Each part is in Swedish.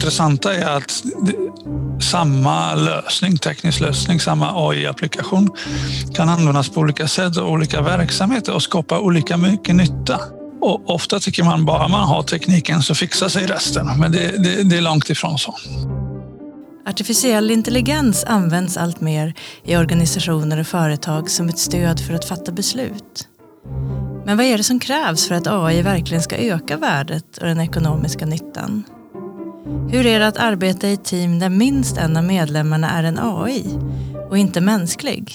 intressanta är att samma lösning, teknisk lösning, samma AI-applikation kan användas på olika sätt och olika verksamheter och skapa olika mycket nytta. Och ofta tycker man bara man har tekniken så fixar sig resten, men det, det, det är långt ifrån så. Artificiell intelligens används allt mer i organisationer och företag som ett stöd för att fatta beslut. Men vad är det som krävs för att AI verkligen ska öka värdet och den ekonomiska nyttan? Hur är det att arbeta i team där minst en av medlemmarna är en AI och inte mänsklig?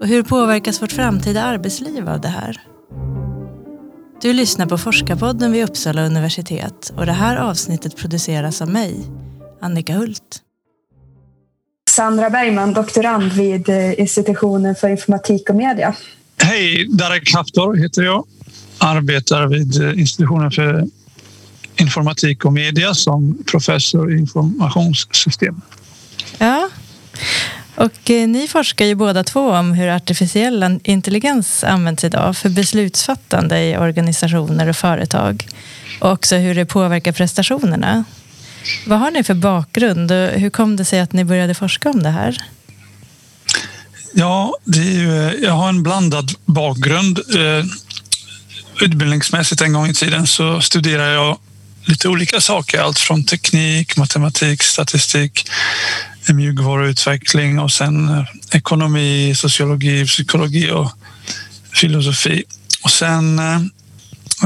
Och hur påverkas vårt framtida arbetsliv av det här? Du lyssnar på Forskarpodden vid Uppsala universitet och det här avsnittet produceras av mig, Annika Hult. Sandra Bergman, doktorand vid eh, institutionen för informatik och media. Hej, Darek Haftor heter jag. Arbetar vid eh, institutionen för informatik och media som professor i informationssystem. Ja, och eh, ni forskar ju båda två om hur artificiell intelligens används idag för beslutsfattande i organisationer och företag och också hur det påverkar prestationerna. Vad har ni för bakgrund och hur kom det sig att ni började forska om det här? Ja, det är ju, jag har en blandad bakgrund. Eh, utbildningsmässigt en gång i tiden så studerade jag lite olika saker. Allt från teknik, matematik, statistik, mjukvaruutveckling och sen eh, ekonomi, sociologi, psykologi och filosofi. Och sen eh,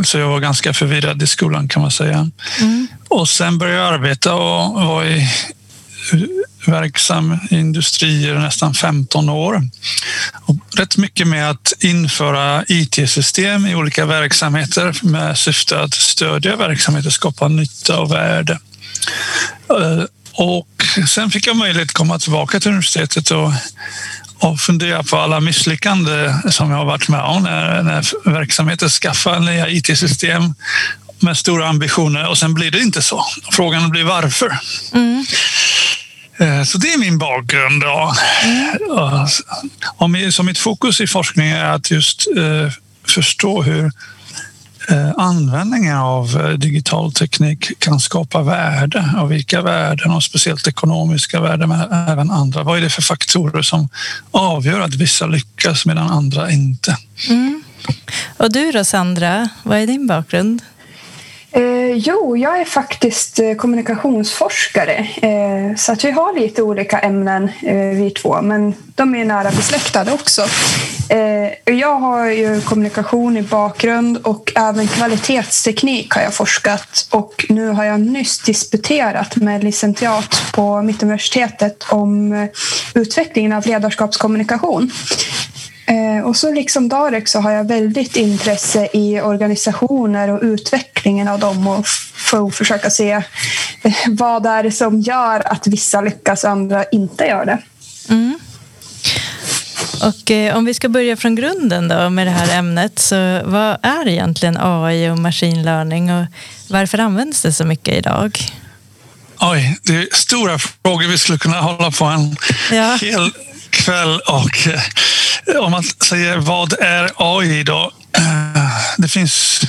så jag var ganska förvirrad i skolan kan man säga. Mm. Och sen började jag arbeta och var i verksam i industrier nästan 15 år. Och rätt mycket med att införa IT-system i olika verksamheter med syfte att stödja verksamheter, skapa nytta och värde. Eh, och sen fick jag möjlighet att komma tillbaka till universitetet och, och fundera på alla misslyckanden som jag har varit med om när, när verksamheter skaffar nya IT-system med stora ambitioner och sen blir det inte så. Frågan blir varför. Mm. Så det är min bakgrund. Då. Mm. Så mitt fokus i forskningen är att just förstå hur användningen av digital teknik kan skapa värde och vilka värden och speciellt ekonomiska värden men även andra. Vad är det för faktorer som avgör att vissa lyckas medan andra inte? Mm. Och du då Sandra, vad är din bakgrund? Eh, jo, jag är faktiskt eh, kommunikationsforskare. Eh, så att vi har lite olika ämnen eh, vi två, men de är nära besläktade också. Eh, jag har ju kommunikation i bakgrund och även kvalitetsteknik har jag forskat. Och nu har jag nyss disputerat med licentiat på Mittuniversitetet om eh, utvecklingen av ledarskapskommunikation. Eh, och så liksom Darek så har jag väldigt intresse i organisationer och utvecklingen av dem och får försöka se eh, vad det är som gör att vissa lyckas och andra inte gör det. Mm. Och eh, om vi ska börja från grunden då med det här ämnet, så vad är egentligen AI och machine learning och varför används det så mycket idag? Oj, det är stora frågor. Vi skulle kunna hålla på en ja. hel kväll och eh, om man säger vad är AI då? Eh, det finns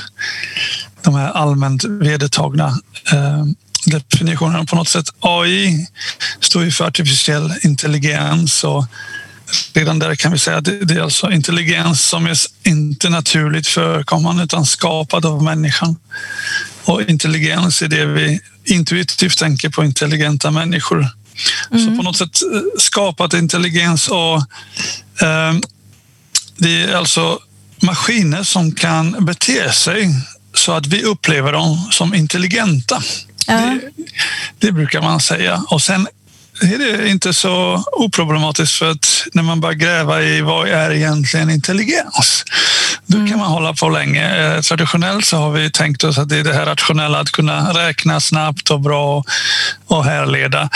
de här allmänt vedertagna eh, definitionerna på något sätt. AI står ju för artificiell intelligens och redan där kan vi säga att det är alltså intelligens som är inte naturligt förekommande utan skapad av människan. Och intelligens är det vi intuitivt tänker på intelligenta människor. Mm. Så på något sätt eh, skapat intelligens och eh, det är alltså maskiner som kan bete sig så att vi upplever dem som intelligenta. Ja. Det, det, brukar man säga. Och sen är det inte så oproblematiskt för att när man börjar gräva i vad är egentligen intelligens? Då kan mm. man hålla på länge. Eh, traditionellt så har vi tänkt oss att det är det här rationella att kunna räkna snabbt och bra och härleda.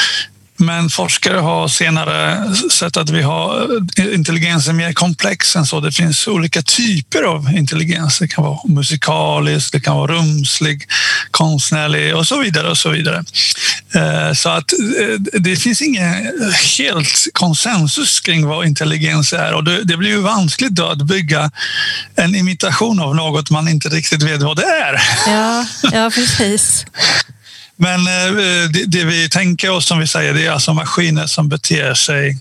Men forskare har senare sett att vi har eh, intelligensen mer komplex än så. Det finns olika typer av intelligens. Det kan vara musikalisk, det kan vara rumslig, konstnärlig och så vidare. och Så vidare. Eh, så att eh, det finns ingen helt konsensus kring vad intelligens är och det blir ju vanskligt då att bygga en imitation av något man inte riktigt vet vad det är. Ja, ja precis. Men eh, det, det, vi tänker oss, som vi säger, det är alltså maskiner som beter sig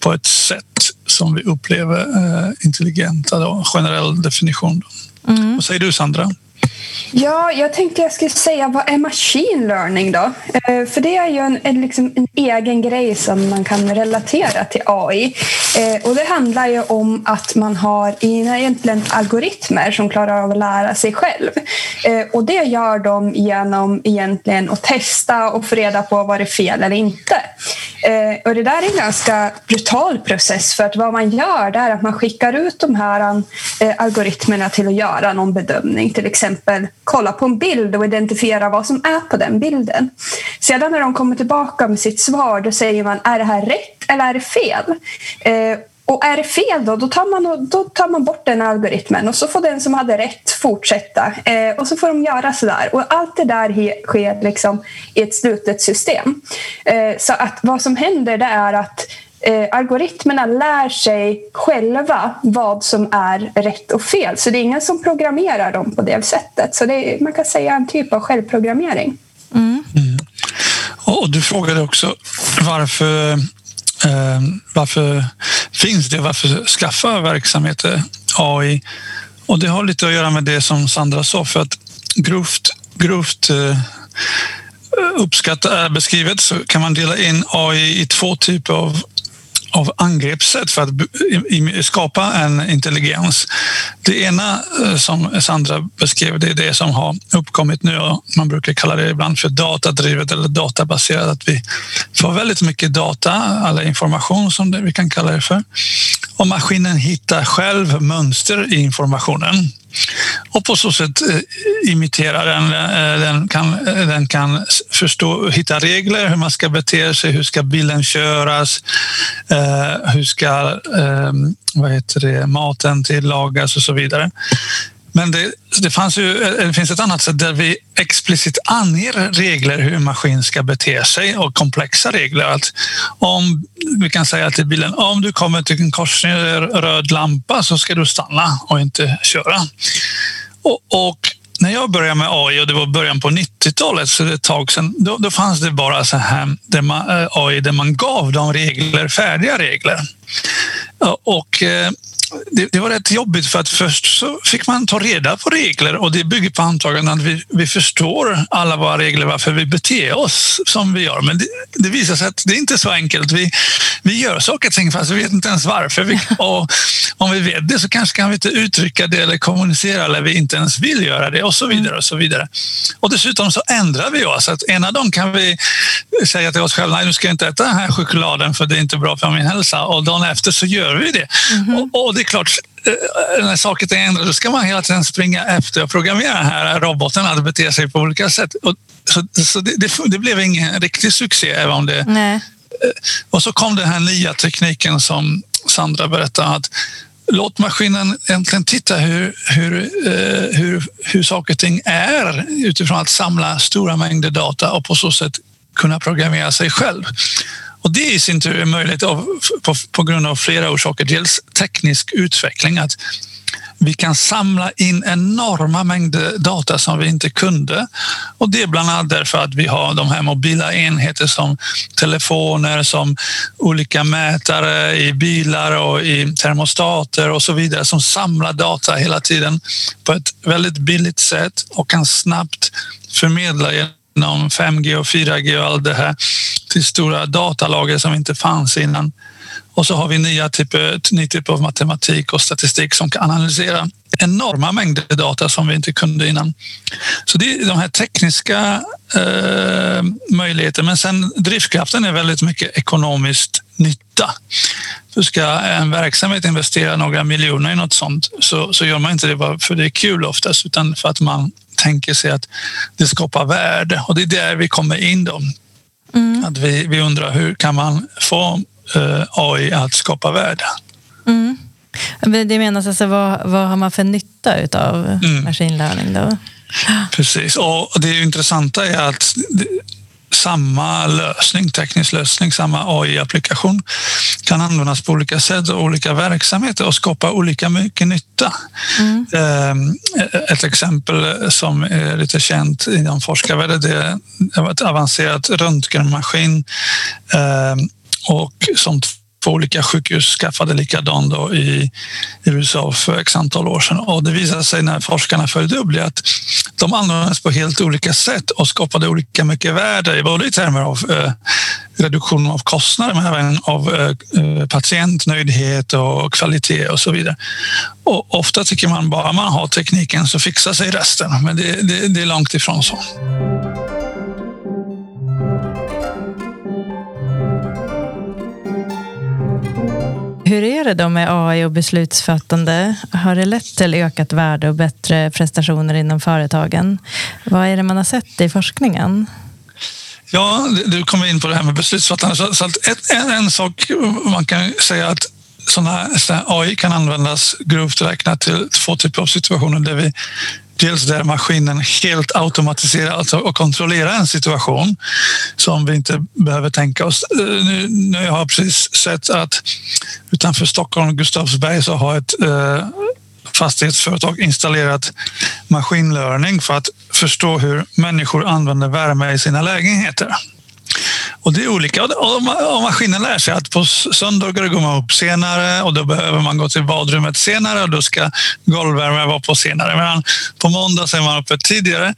på ett sätt som vi upplever eh, intelligenta, då, generell definition. Mm. Vad säger du, Sandra? Ja, jag tänkte jag skulle säga vad är machine learning då? Eh, för det är ju en, en, liksom en, egen grej som man kan relatera till AI. Eh, och det handlar ju om att man har egentligen algoritmer som klarar av att lära sig själv. Eh, och det gör de genom egentligen att testa och få reda på vad det är fel eller inte. Eh, och det där är en ganska brutal process för att vad man gör är att man skickar ut de här um, eh, algoritmerna till att göra någon bedömning, till exempel kolla på en bild och identifiera vad som är på den bilden. Sedan när de kommer tillbaka med sitt svar då säger man är det här rätt eller är det fel? Eh, och är det fel då, då tar, man, då tar man bort den algoritmen och så får den som hade rätt fortsätta. Eh, och så får de göra sådär. Och allt det där he, sker liksom i ett slutet system. Eh, så att vad som händer det är att eh, algoritmerna lär sig själva vad som är rätt och fel. Så det är ingen som programmerar dem på det sättet. Så det är, man kan säga en typ av självprogrammering. Mm. Mm. Och du frågade också varför Ehm, varför finns det? Varför skaffa verksamheter AI? Och det har lite att göra med det som Sandra sa, för att grovt, grovt eh, uppskattat uppskattat beskrivet så kan man dela in AI i två typer av av angreppssätt för att skapa en intelligens. Det ena eh, som Sandra beskrev, det är det som har uppkommit nu och man brukar kalla det ibland för datadrivet eller databaserat. Att vi får väldigt mycket data, all information som det, vi kan kalla det för. Och maskinen hittar själv mönster i informationen och på så sätt eh, imiterar den. Eh, den kan, eh, den kan förstå, hitta regler, hur man ska bete sig, hur ska bilen köras, hur ska ehm, vad heter det, maten tillagas och så vidare. Men det, det, fanns ju, eh, eh, det finns ett annat sätt där vi explicit anger regler hur en maskin ska bete sig och komplexa regler. Att om vi kan säga till bilen om du kommer till en korsning röd lampa så ska du stanna och inte köra. Och, och när jag började med AI och det var början på 90-talet, så det är ett tag sedan, då, då fanns det bara så här där man, eh, AI där man gav dem regler, färdiga regler. Och det, det, var rätt jobbigt för att först så fick man ta reda på regler och det bygger på antagandet att vi, vi förstår alla våra regler varför vi beter oss som vi gör. Men det, det visar sig att det är inte så enkelt. Vi, vi gör saker och ting fast vi vet inte ens varför. Vi, och om vi vet det så kanske kan vi inte uttrycka det eller kommunicera eller vi inte ens vill göra det och så vidare. Och så vidare. Och dessutom så ändrar vi oss. Att ena dagen kan vi säga till oss själva, nej nu ska jag inte äta den här chokladen för det är inte bra för min hälsa. Och dagen efter så gör vi det. Mm -hmm. och, och det är klart, eh, när saker ändras då ska man hela tiden springa efter och programmera här roboten att bete sig på olika sätt. Och, så, så det, det, det, blev ingen riktig succé. Även om det, Nej. Eh, och så kom den här nya tekniken som Sandra berättade att låt maskinen egentligen titta hur, hur, eh, hur, hur saker och ting är utifrån att samla stora mängder data och på så sätt kunna programmera sig själv. Och det i sin tur är möjligt av, på, på grund av flera orsaker. Dels teknisk utveckling, att vi kan samla in enorma mängder data som vi inte kunde. Och det är bland annat därför att vi har de här mobila enheter som telefoner, som olika mätare i bilar och i termostater och så vidare som samlar data hela tiden på ett väldigt billigt sätt och kan snabbt förmedla inom 5G och 4G och allt det här till stora datalager som inte fanns innan. Och så har vi nya typer, ny typ av matematik och statistik som kan analysera enorma mängder data som vi inte kunde innan. Så det är de här tekniska eh, möjligheterna. Men sen drivkraften är väldigt mycket ekonomiskt nytta. För ska en verksamhet investera några miljoner i något sånt så, så gör man inte det bara för det är kul oftast utan för att man tänker sig att det skapar värde och det är där vi kommer in då. Mm. Att vi, vi undrar hur kan man få eh, AI att skapa värde? Mm. Det menas alltså vad, vad har man för nytta av mm. machine learning då? Precis, och det intressanta är att samma lösning, teknisk lösning, samma AI-applikation kan användas på olika sätt och olika verksamheter och skapa olika mycket nytta. Mm. Ehm, ett exempel som är lite känt inom forskarvärlden det är ett avancerat röntgenmaskin ehm, och som på olika sjukhus skaffade likadan då i USA för x antal år sedan. Och det visade sig när forskarna följde upp det att de användes på helt olika sätt och skapade olika mycket värde, både i termer av eh, reduktion av kostnader men även av eh, eh patientnöjdhet och kvalitet och så vidare. Och ofta tycker man bara man har tekniken så fixar sig resten, men det, det, det är långt ifrån så. Hur är det då med AI och beslutsfattande? Har det lett till ökat värde och bättre prestationer inom företagen? Vad är det man har sett i forskningen? Ja, du kommer in på det här med beslutsfattande. Så, så en, en sak man kan säga att sådana här AI kan användas grovt räknat till två typer av situationer där vi Dels där maskinen helt automatiserar alltså och kontrollerar en situation som vi inte behöver tänka oss. Eh, nu, nu har jag precis sett att utanför Stockholm, Gustavsberg, så har ett eh, fastighetsföretag installerat maskinlärning för att förstå hur människor använder värme i sina lägenheter. Och det är olika. Och maskinen lär sig att på söndagar går man upp senare och då behöver man gå till badrummet senare och då ska golvvärmen vara på senare. Men på måndag så är man uppe tidigare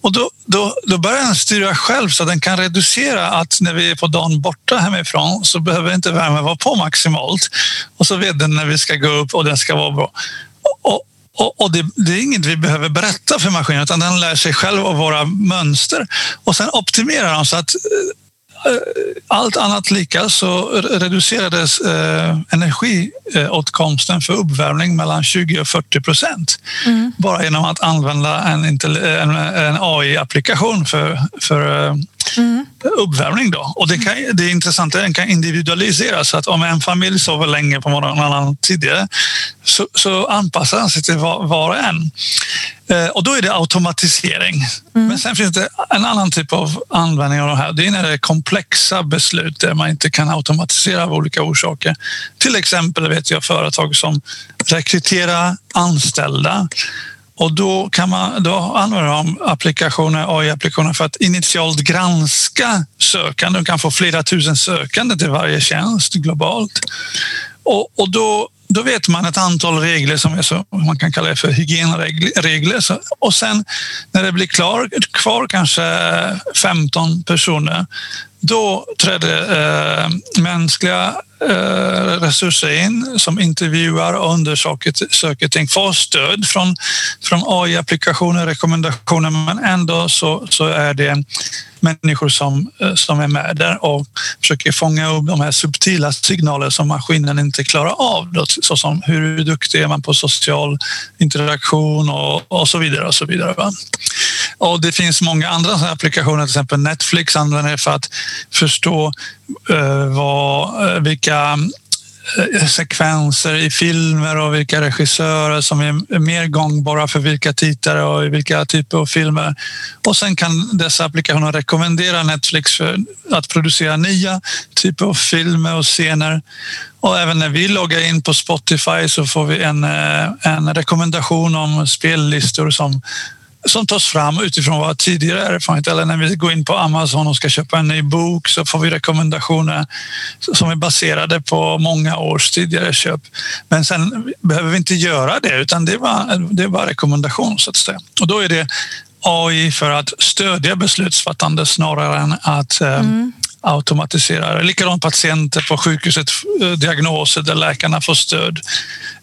och då, då, då börjar den styra själv så att den kan reducera att när vi är på dagen borta hemifrån så behöver inte värmen vara på maximalt. Och så vet den när vi ska gå upp och den ska vara bra. Och, och, och det, det, är inget vi behöver berätta för maskinen utan den lär sig själv av våra mönster och sen optimerar den så att eh, allt annat lika så reducerades eh, energiåtkomsten för uppvärmning mellan 20 och 40 procent. Mm. Bara genom att använda en, en, en AI-applikation för, för eh, mm. uppvärmning. Då. Och det, kan, det är intressant att den kan individualiseras. Så att om en familj sover länge på morgonen och en annan tidigare så, så anpassar den sig till var, var och en. Eh, och då är det automatisering. Mm. Men sen finns det en annan typ av användning av det här. Det är när det är komplexa beslut där man inte kan automatisera av olika orsaker. Till exempel vet jag företag som rekryterar anställda och då, kan man, då använder de applikationer, AI-applikationer för att initialt granska sökande. De kan få flera tusen sökande till varje tjänst globalt. Och, och då då vet man ett antal regler som är så, man kan kalla det för hygienregler. Och sen när det blir klar, kvar kanske 15 personer, då trädde eh, mänskliga Eh, resurser in som intervjuar och undersöker ting, får stöd från, från AI-applikationer, rekommendationer, men ändå så, så är det människor som, eh, som är med där och försöker fånga upp de här subtila signaler som maskinen inte klarar av. Då, såsom hur duktig är man på social interaktion och, och så vidare. Och så vidare va? Och det finns många andra applikationer, till exempel Netflix använder det för att förstå uh, vad, eh, vilka Eh, sekvenser i filmer och vilka regissörer som är mer gångbara för vilka tittare och vilka typer av filmer. Och sen kan dessa applikationer rekommendera Netflix för att producera nya typer av filmer och scener. Och även när vi loggar in på Spotify så får vi en, eh, en rekommendation om spellistor som som tas fram utifrån våra tidigare erfarenheter. Eller när vi går in på Amazon och ska köpa en ny bok så får vi rekommendationer som är baserade på många års tidigare köp. Men sen behöver vi inte göra det utan det är bara, det är bara rekommendation så att säga. Och då är det AI för att stödja beslutsfattande snarare än att eh, mm automatisera. Likadant patienter på sjukhuset, eh, diagnoser där läkarna får stöd.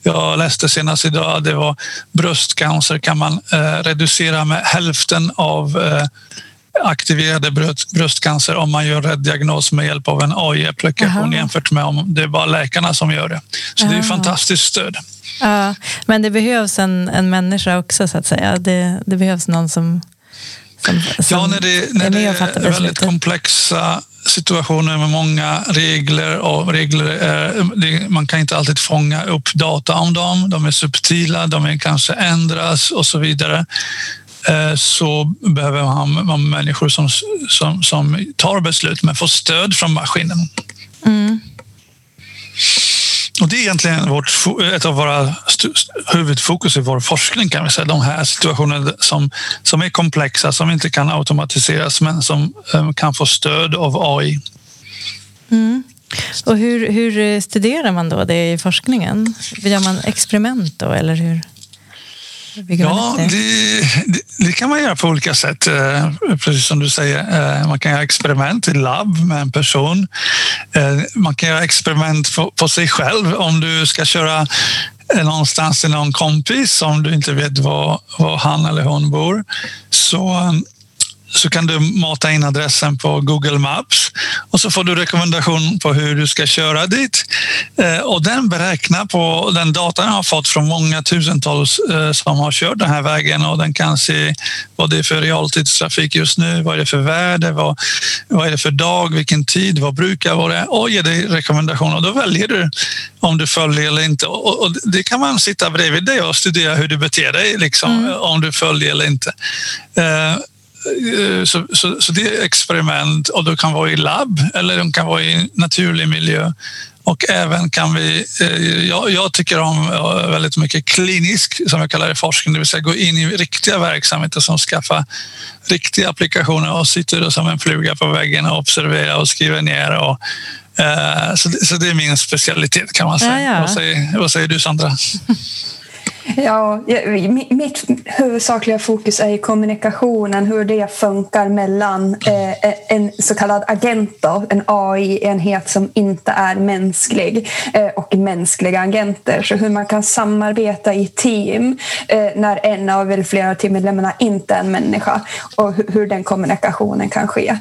Jag läste senast idag det var bröstcancer kan man eh, reducera med hälften av eh, aktiverade bröstcancer om man gör rätt diagnos med hjälp av en AI-applikation jämfört med om det är bara läkarna som gör det. Så Aha. det är fantastiskt stöd. Ja, men det behövs en, en människa också så att säga. Det, det behövs någon som, som, som ja, när det, när. Det är väldigt komplexa situationer med många regler och regler eh, är, man kan inte alltid fånga upp data om dem. De är subtila, de är kanske ändras och så vidare. Eh, så behöver man, människor som, som, som tar beslut men får stöd från maskinen. Mm. Och det är egentligen vårt, ett av våra huvudfokus i vår forskning kan vi säga. De här situationerna som, som är komplexa, som inte kan automatiseras men som um, kan få stöd av AI. Mm. Och hur, hur eh, studerar man då det i forskningen? Gör man experiment då eller hur? Ja, det, det, det, kan man göra på olika sätt. Eh, precis som du säger, eh, man kan göra experiment i labb med en person. Eh, man kan göra experiment på, på sig själv om du ska köra någonstans till någon kompis om du inte vet var, var han eller hon bor. Så så kan du mata in adressen på Google Maps och så får du rekommendation på hur du ska köra dit. Eh, och den beräknar på den data jag har fått från många tusentals eh, som har kört den här vägen och den kan se vad det är för realtidstrafik just nu, vad är det för väder, vad, vad är det för dag, vilken tid, vad brukar vara och ge dig rekommendationer. Då väljer du om du följer eller inte. Och det kan man sitta bredvid dig och studera hur du beter dig, liksom, mm. om du följer eller inte. Eh, så, så, så, det är experiment och de kan vara i labb eller de kan vara i naturlig miljö. Och även kan vi, eh, jag, jag tycker om eh, väldigt mycket klinisk, som jag kallar det, forskning, det vill säga gå in i riktiga verksamheter som skaffar riktiga applikationer och sitter som en fluga på väggen och observerar och skriver ner. Och, så, det, så det är min specialitet kan man säga. Ja, ja. Vad, säger, vad säger du Sandra? Ja, mitt huvudsakliga fokus är kommunikationen, hur det funkar mellan eh, e- en så kallad agent, då, en AI-enhet som inte är mänsklig, eh, och mänskliga agenter. Så hur man kan samarbeta i team eh, när en av eller flera teammedlemmarna inte är en människa och hur den kommunikationen kan ske.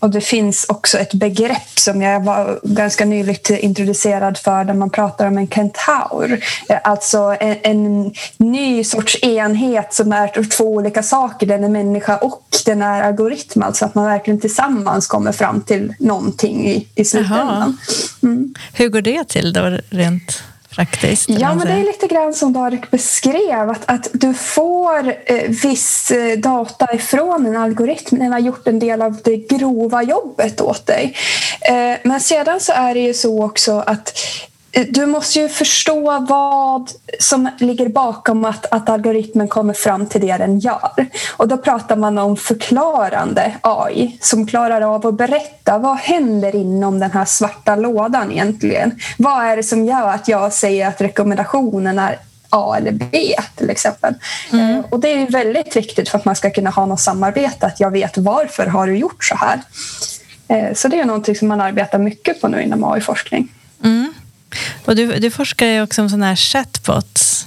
Och det finns också ett begrepp som jag var ganska nyligen introducerad för där man pratar om en kentaur, alltså en, en, ny sorts enhet som är två olika saker. Den är människa och den är algoritm. Alltså att man verkligen tillsammans kommer fram till någonting i, i slutändan. Mm. Hur går det till då rent praktiskt? Ja, men det är lite grann som Darek beskrev. Att, att du får eh, viss eh, data ifrån en algoritm. Den har gjort en del av det grova jobbet åt dig. Eh, men sedan så är det ju så också att du måste ju förstå vad som ligger bakom att, att algoritmen kommer fram till det den gör. Och då pratar man om förklarande AI som klarar av att berätta vad händer inom den här svarta lådan egentligen. Vad är det som gör att jag säger att rekommendationen är A eller B till exempel. Mm. Eh, och det är väldigt viktigt för att man ska kunna ha något samarbete, att jag vet varför har du gjort så här. Eh, så det är någonting som man arbetar mycket på nu inom AI-forskning. Mm. Och du, du forskar ju också om sådana här chatbots.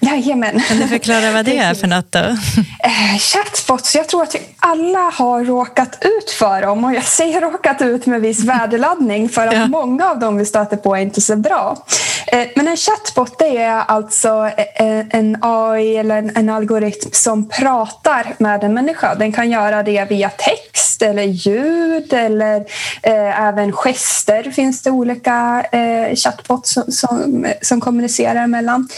Jajamän. Kan du förklara vad det är för något då? Eh, chatbots, jag tror att vi alla har råkat ut för dem och jag säger råkat ut med viss värdeladdning för att ja. många av dem vi stöter på är inte så bra. Eh, men en chatbot det är alltså eh, en AI eller en algoritm som pratar med en människa. Den kan göra det via text eller ljud eller eh, även gester finns det olika chatbots som, som, som kommunicerar emellan.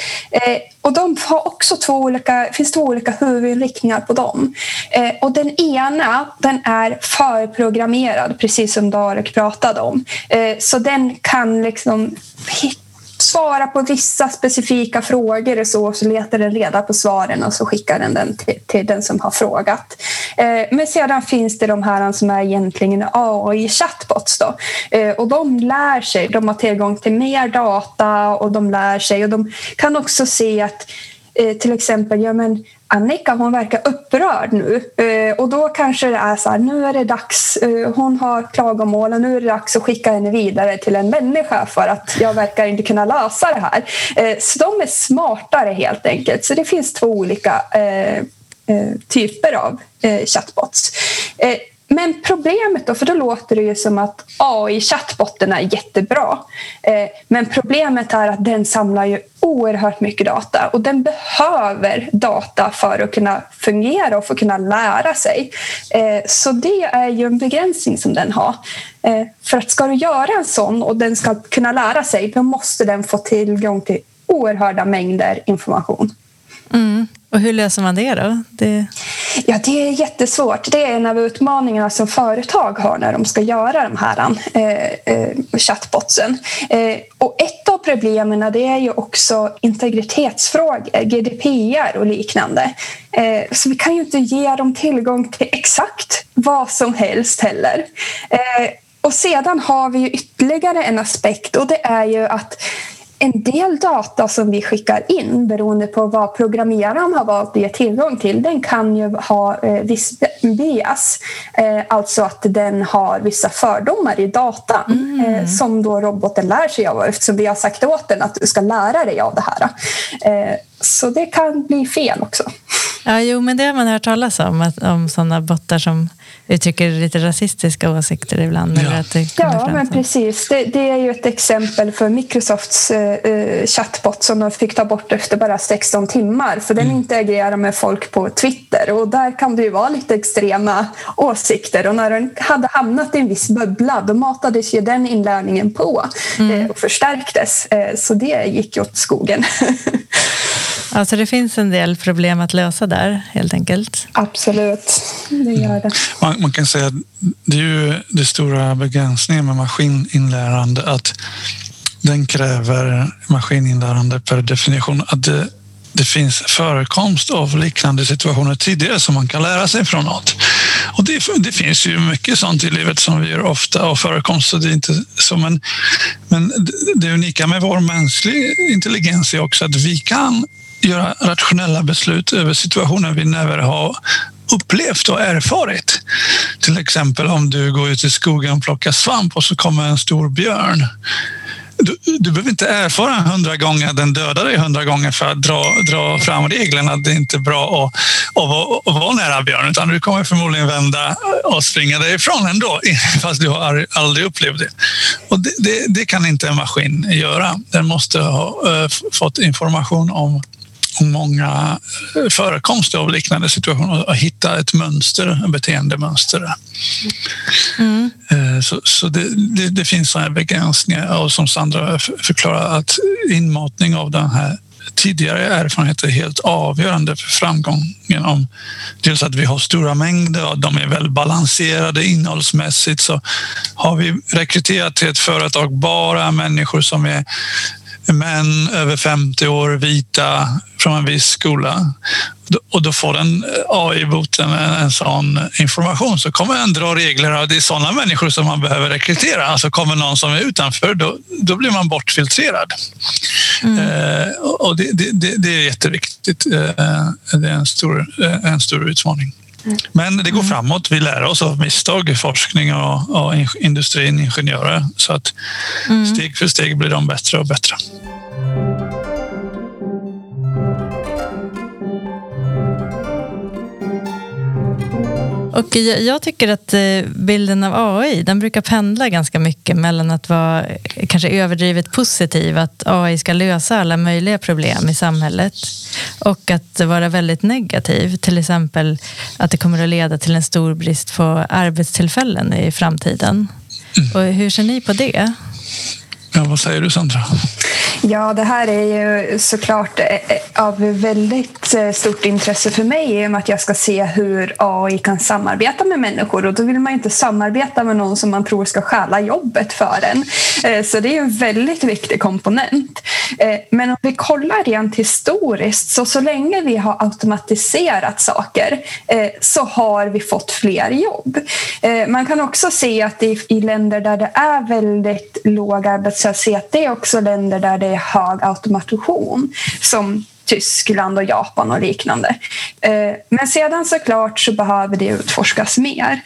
Och de har också två olika, finns två olika huvudinriktningar på dem. Eh, och den ena den är förprogrammerad, precis som Darek pratade om. Eh, så den kan liksom hitta svara på vissa specifika frågor och så, så letar den reda på svaren och så skickar den den till, till den som har frågat. Eh, men sedan finns det de här som är egentligen AI-chatbots. Då. Eh, och de lär sig, de har tillgång till mer data och de lär sig och de kan också se att eh, till exempel, ja men Annika hon verkar upprörd nu eh, och då kanske det är så här, nu är det dags, eh, hon har klagomål och nu är det dags att skicka henne vidare till en människa för att jag verkar inte kunna lösa det här. Eh, så de är smartare helt enkelt. Så det finns två olika eh, eh, typer av chatbots. Men problemet då, för då låter det ju som att AI-chattbotten är jättebra. Eh, men problemet är att den samlar ju oerhört mycket data och den behöver data för att kunna fungera och för att kunna lära sig. Eh, så det är ju en begränsning som den har. Eh, för att ska du göra en sån och den ska kunna lära sig, då måste den få tillgång till oerhörda mängder information. Mm. Och hur löser man det då? Det... Ja, det är jättesvårt. Det är en av utmaningarna som företag har när de ska göra de här eh, eh, chatbotsen. Eh, och ett av problemen det är ju också integritetsfrågor, GDPR och liknande. Eh, så vi kan ju inte ge dem tillgång till exakt vad som helst heller. Eh, och sedan har vi ju ytterligare en aspekt och det är ju att en del data som vi skickar in beroende på vad programmeraren har valt att ge tillgång till den kan ju ha eh, viss bias. Eh, alltså att den har vissa fördomar i datan mm. eh, som då roboten lär sig av eftersom vi har sagt åt den att du ska lära dig av det här. Eh, så det kan bli fel också. Ja, jo, men det har man hört talas om, att, om sådana bottar som uttrycker lite rasistiska åsikter ibland. Ja, eller att det ja men precis. Det, det, är ju ett exempel för Microsofts uh, chatbot som de fick ta bort efter bara 16 timmar. För den mm. interagerar med folk på Twitter och där kan det ju vara lite extrema åsikter. Och när den hade hamnat i en viss bubbla då matades ju den inlärningen på mm. uh, och förstärktes. Uh, så det gick åt skogen. Alltså det finns en del problem att lösa där helt enkelt. Absolut, det gör det. Man, man kan säga att det är ju det stora begränsningen med maskininlärande att den kräver maskininlärande per definition att det, det finns förekomst av liknande situationer tidigare som man kan lära sig från något. Och det, det, finns ju mycket sånt i livet som vi gör ofta och förekomst, så det är inte så. Men, men det unika med vår mänskliga intelligens är också att vi kan göra rationella beslut över situationer vi never har upplevt och erfarit. Till exempel om du går ut i skogen och plockar svamp och så kommer en stor björn. Du, du behöver inte erfara hundra gånger den dödar dig hundra gånger för att dra, dra fram reglerna att det inte är bra att, att, att vara nära björn, utan du kommer förmodligen vända och springa därifrån ändå, fast du har aldrig upplevt det. Och det, det, det kan inte en maskin göra. Den måste ha äh, fått information om många förekomster av liknande situationer och hitta ett mönster, ett beteendemönster. Mm. Eh, så, så det, det, det, finns sådana begränsningar och som Sandra förklarar att inmatning av den här tidigare erfarenheter är helt avgörande för framgången. Om dels att vi har stora mängder och de är väl balanserade innehållsmässigt så har vi rekryterat till ett företag bara människor som är män över 50 år, vita, från en viss skola. Och då får den eh, AI-boten en sån information så kommer den dra regler. Det är sådana människor som man behöver rekrytera. Alltså kommer någon som är utanför, då, då blir man bortfiltrerad. Mm. Eh, och det, det, det, är jätteviktigt. Eh, det är en stor, eh, en stor utmaning. Men det går mm. framåt. Vi lär oss av misstag, forskning och, och industrin, ingenjörer. Så att mm. steg för steg blir de bättre och bättre. Och jag tycker att eh, bilden av AI den brukar pendla ganska mycket mellan att vara kanske överdrivet positiv, att AI ska lösa alla möjliga problem i samhället och att vara väldigt negativ, till exempel att det kommer att leda till en stor brist på arbetstillfällen i framtiden. Mm. Och hur ser ni på det? Ja, vad säger du Sandra? Ja, det här är ju såklart eh, av väldigt eh, stort intresse för mig i och med att jag ska se hur AI kan samarbeta med människor och då vill man inte samarbeta med någon som man tror ska stjäla jobbet för en. Eh, så det är en väldigt viktig komponent. Men om vi kollar rent historiskt så så länge vi har automatiserat saker så har vi fått fler jobb. Man kan också se att i länder där det är väldigt låg arbetslöshet, det är också länder där det är hög automation som Tyskland och Japan och liknande. Eh, men sedan såklart så behöver det utforskas mer.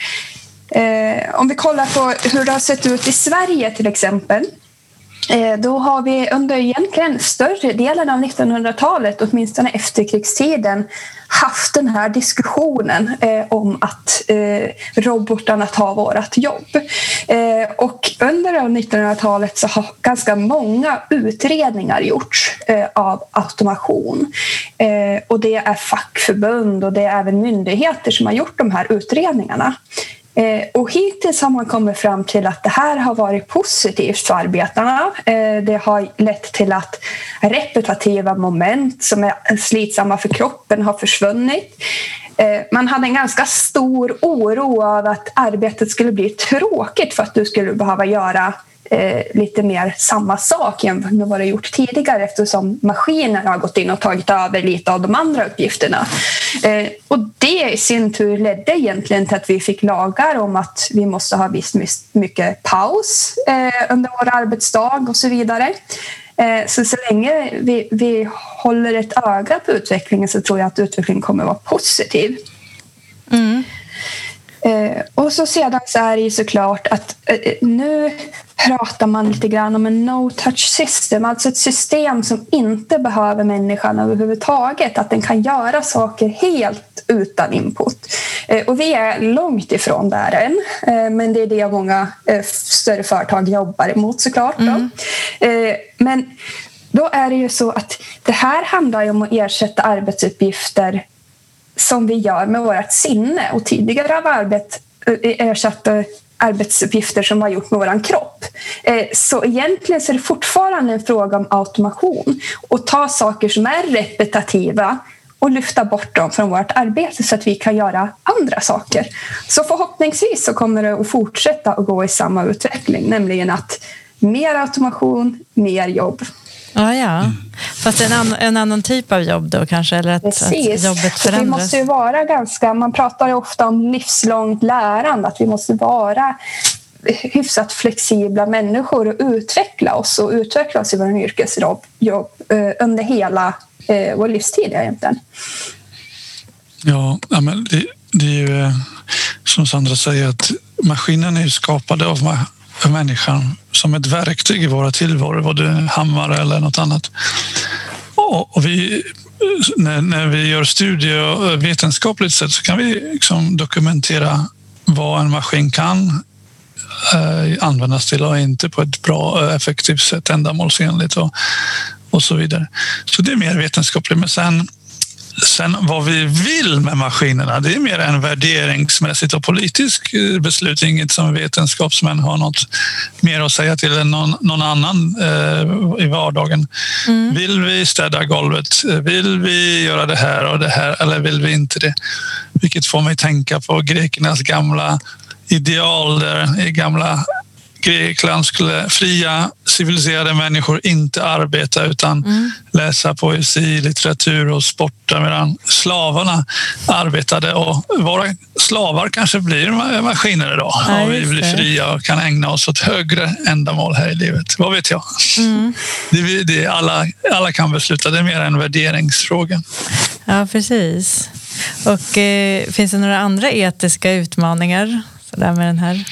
Eh, om vi kollar på hur det har sett ut i Sverige till exempel Eh, då har vi under egentligen större delen av 1900-talet, åtminstone efterkrigstiden, haft den här diskussionen eh, om att eh, robotarna tar vårt jobb. Eh, och under 1900-talet så har ganska många utredningar gjorts eh, av automation. Eh, och det är fackförbund och det är även myndigheter som har gjort de här utredningarna. Eh, och hittills har man kommit fram till att det här har varit positivt för arbetarna. Eh, det har lett till att repetitiva moment som är slitsamma för kroppen har försvunnit. Eh, man hade en ganska stor oro av att arbetet skulle bli tråkigt för att du skulle behöva göra eh, lite mer samma sak jämfört med vad det gjort tidigare eftersom maskiner har gått in och tagit över lite av de andra uppgifterna. Eh, och det i sin tur ledde egentligen till att vi fick lagar om att vi måste ha visst mycket paus eh, under vår arbetsdag och så vidare. Eh, så så länge vi, vi håller ett öga på utvecklingen så tror jag att utvecklingen kommer att vara positiv. Mm. Eh, och så sedan så är det ju såklart att eh, nu pratar man lite grann om en no-touch system, alltså ett system som inte behöver människan överhuvudtaget, att den kan göra saker helt utan input. Eh, och vi är långt ifrån där än, eh, men det är det många eh, större företag jobbar emot såklart. Mm. Men då är det ju så att det här handlar om att ersätta arbetsuppgifter som vi gör med vårt sinne och tidigare har arbet eh, ersatt eh, arbetsuppgifter som vi har gjort med vår kropp. Eh, så egentligen så är det fortfarande en fråga om automation och ta saker som är repetitiva och lyfta bort dem från vårt arbete så att vi kan göra andra saker. Så förhoppningsvis så kommer det att fortsätta att gå i samma utveckling, nämligen att mer automation, mer jobb. Ja, ja. Fast en, an, en annan typ av jobb då kanske? Eller att, att jobbet förändras? Vi måste ju vara ganska... Man pratar ju ofta om livslångt lärande, att vi måste vara hyfsat flexibla människor och utveckla oss och utveckla oss i vår yrkesjobb jobb, eh, under hela eh, vår livstid egentligen. Ja, men det, det är ju eh, som Sandra säger att maskinen är skapade av människan som ett verktyg i våra tillvaro, både hammare eller något annat. Och vi, när, när vi gör studier vetenskapligt sett så kan vi liksom dokumentera vad en maskin kan eh, användas till och inte på ett bra, eh, effektivt sätt, ändamålsenligt och, och så vidare. Så det är mer vetenskapligt. Men sen Sen vad vi vill med maskinerna, det är mer en värderingsmässigt och politisk eh, beslut. Inget som vetenskapsmän har något mer att säga till än någon, någon annan eh, i vardagen. Mm. Vill vi städa golvet? Vill vi göra det här och det här eller vill vi inte det? Vilket får mig tänka på grekernas gamla ideal där i gamla Grekland skulle fria civiliserade människor inte arbeta utan mm. läsa poesi, litteratur och sporta medan slavarna arbetade. Och våra slavar kanske blir maskiner idag ja, och vi blir fria och kan ägna oss åt högre ändamål här i livet. Vad vet jag? Mm. Det, det, alla, alla kan besluta, det är mer en värderingsfråga. Ja, precis. Och eh, finns det några andra etiska utmaningar så där med den här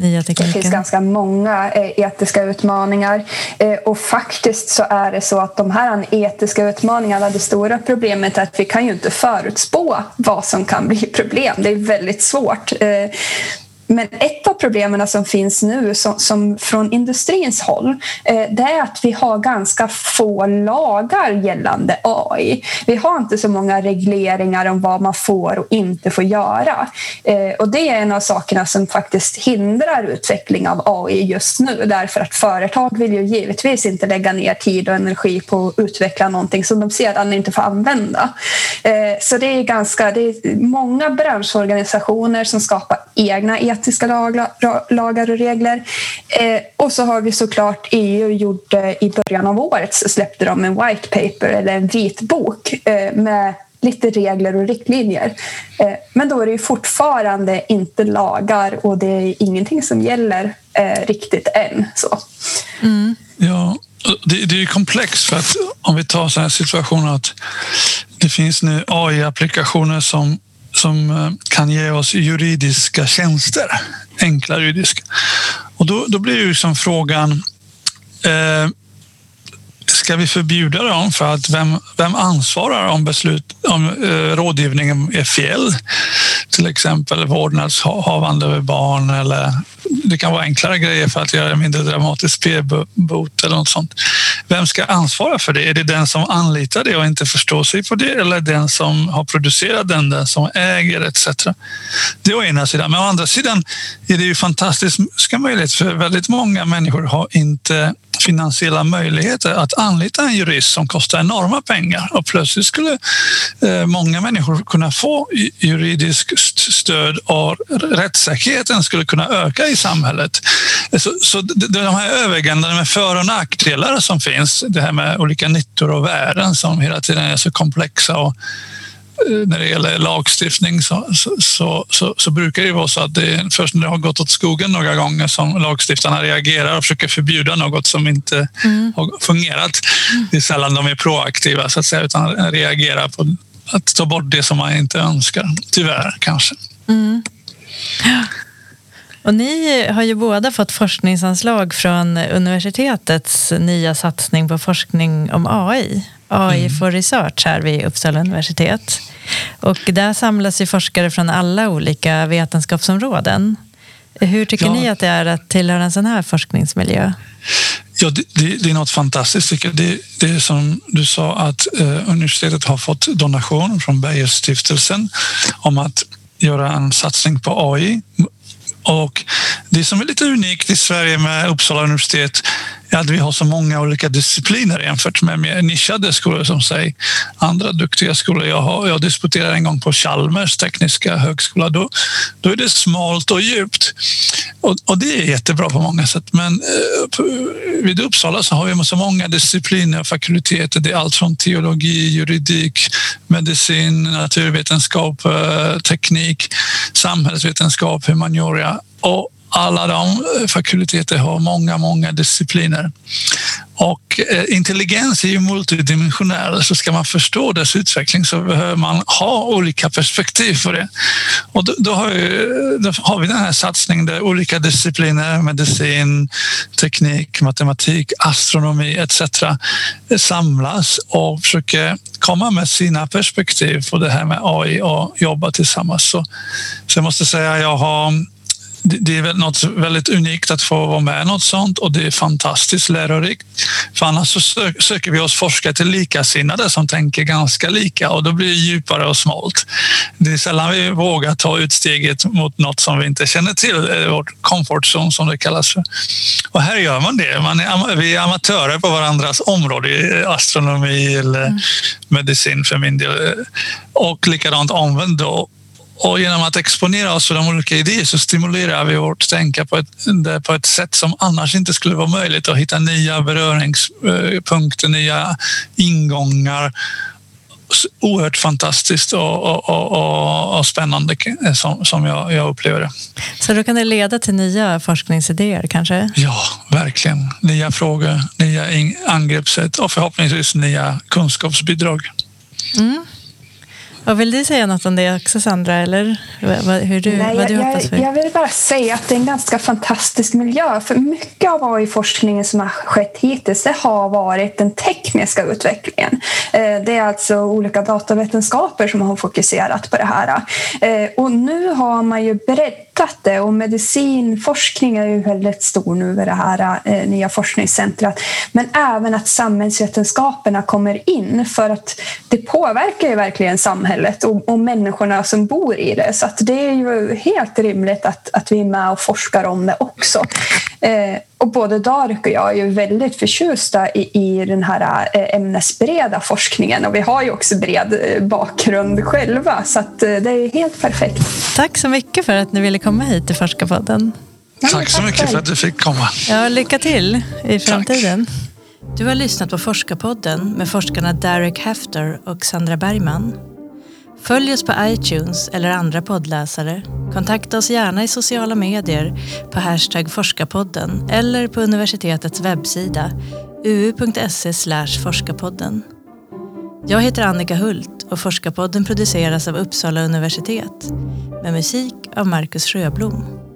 nya tekniken? Det finns ganska många eh, etiska utmaningar eh, och faktiskt så är det så att de här etiska utmaningarna, det stora problemet är att vi kan ju inte förutspå vad som kan bli problem. Det är väldigt svårt. Men ett av problemen som finns nu som, som från industrins håll eh, det är att vi har ganska få lagar gällande AI. Vi har inte så många regleringar om vad man får och inte får göra. Eh, och det är en av sakerna som faktiskt hindrar utveckling av AI just nu därför att företag vill ju givetvis inte lägga ner tid och energi på att utveckla någonting som de sedan inte får använda. Eh, så det är ganska, det är många branschorganisationer som skapar egna etiska lagar och regler. Eh, och så har vi såklart EU gjorde i början av året så släppte de en white paper eller en vitbok eh, med lite regler och riktlinjer. Eh, men då är det ju fortfarande inte lagar och det är ingenting som gäller eh, riktigt än. Så. Mm. Ja, det, det är komplext för att om vi tar sådana situationer att det finns nu AI-applikationer som som eh, kan ge oss juridiska tjänster, enkla juridiska. Och då, då blir ju som frågan, eh, ska vi förbjuda dem för att vem, vem ansvarar om beslut om eh, rådgivningen är fel? Till exempel vårdnadshavande över barn eller det kan vara enklare grejer för att göra det mindre dramatiskt, p-bot eller något sånt. Vem ska ansvara för det? Är det den som anlitar det och inte förstår sig på det eller den som har producerat den, den som äger etc. Det är å ena sidan. Men å andra sidan är det ju fantastiska möjligheter för väldigt många människor har inte finansiella möjligheter att anlita en jurist som kostar enorma pengar och plötsligt skulle eh, många människor kunna få juridiskt stöd och rättssäkerheten skulle kunna öka i samhället. Så, så de här övervägandena med för och nackdelar som finns, det här med olika nyttor och värden som hela tiden är så komplexa och när det gäller lagstiftning så, så, så, så, brukar det vara så att det är först när det har gått åt skogen några gånger som lagstiftarna reagerar och försöker förbjuda något som inte mm. har fungerat. Det är sällan de är proaktiva så att säga, utan reagerar på att ta bort det som man inte önskar. Tyvärr kanske. Mm. Och ni har ju båda fått forskningsanslag från universitetets nya satsning på forskning om AI. AI mm. for Research här vid Uppsala universitet. Och där samlas ju forskare från alla olika vetenskapsområden. Hur tycker ja. ni att det är att tillhöra en sån här forskningsmiljö? Ja, det, det, det är något fantastiskt. Det, det är som du sa att eh, universitetet har fått donation från Beijerstiftelsen om att göra en satsning på AI och det som är lite unikt i Sverige med Uppsala universitet är att vi har så många olika discipliner jämfört med mer nischade skolor som säg andra duktiga skolor. Jag, har, jag disputerade en gång på Chalmers tekniska högskola. Då, då är det smalt och djupt och, och det är jättebra på många sätt. Men eh, vid Uppsala så har vi så många discipliner och fakulteter. Det är allt från teologi, juridik, medicin, naturvetenskap, eh, teknik, samhällsvetenskap, humaniora och alla de eh, fakulteter har många, många discipliner. Och eh, intelligens är ju multidimensionell, så ska man förstå dess utveckling så behöver man ha olika perspektiv på det. Och då, då, har, vi, då har vi den här satsningen där olika discipliner, medicin, teknik, matematik, astronomi etc. samlas och försöker komma med sina perspektiv på det här med AI och jobba tillsammans. Så, så jag måste säga jag har det är väl något väldigt unikt att få vara med något sånt och det är fantastiskt lärorikt. För annars så söker vi oss forskare till likasinnade som tänker ganska lika och då blir det djupare och smalt. Det är sällan vi vågar ta ut steget mot något som vi inte känner till, vårt comfort zone som det kallas för. Och här gör man det. Man är, vi är amatörer på varandras område, astronomi eller mm. medicin för min del. Och likadant omvänt då och genom att exponera oss för de olika idéer så stimulerar vi vårt tänka på ett, på ett sätt som annars inte skulle vara möjligt att hitta nya beröringspunkter, nya ingångar. Oerhört fantastiskt och, och, och, och spännande som, som jag, jag, upplever det. Så då kan det leda till nya forskningsidéer kanske? Ja, verkligen. Nya frågor, nya angreppssätt och förhoppningsvis nya kunskapsbidrag. Mm. Och vill du säga något om det också Sandra? Eller hur du, Nej, vad du jag, hoppas för? Jag vill bara säga att det är en ganska fantastisk miljö. För mycket av AI-forskningen som har skett hittills det har varit den tekniska utvecklingen. Eh, det är alltså olika datavetenskaper som har fokuserat på det här. Eh, och nu har man ju breddat det och medicinforskning är ju väldigt stor nu med det här eh, nya forskningscentret. Men även att samhällsvetenskaperna kommer in för att det påverkar ju verkligen samhället samhället och, och människorna som bor i det. Så det är ju helt rimligt att, att vi är med och forskar om det också. Eh, och både Darek och jag är ju väldigt förtjusta i, i den här eh, ämnesbreda forskningen och vi har ju också bred eh, bakgrund själva så att eh, det är helt perfekt. Tack så mycket för att ni ville komma hit till Forskarpodden. Tack så mycket för att du fick komma. Ja, lycka till i framtiden. Tack. Du har lyssnat på Forskarpodden med forskarna Derek Hefter och Sandra Bergman. Följ oss på iTunes eller andra poddläsare. Kontakta oss gärna i sociala medier på hashtag forskarpodden eller på universitetets webbsida uu.se forskarpodden. Jag heter Annika Hult och Forskarpodden produceras av Uppsala universitet med musik av Marcus Sjöblom.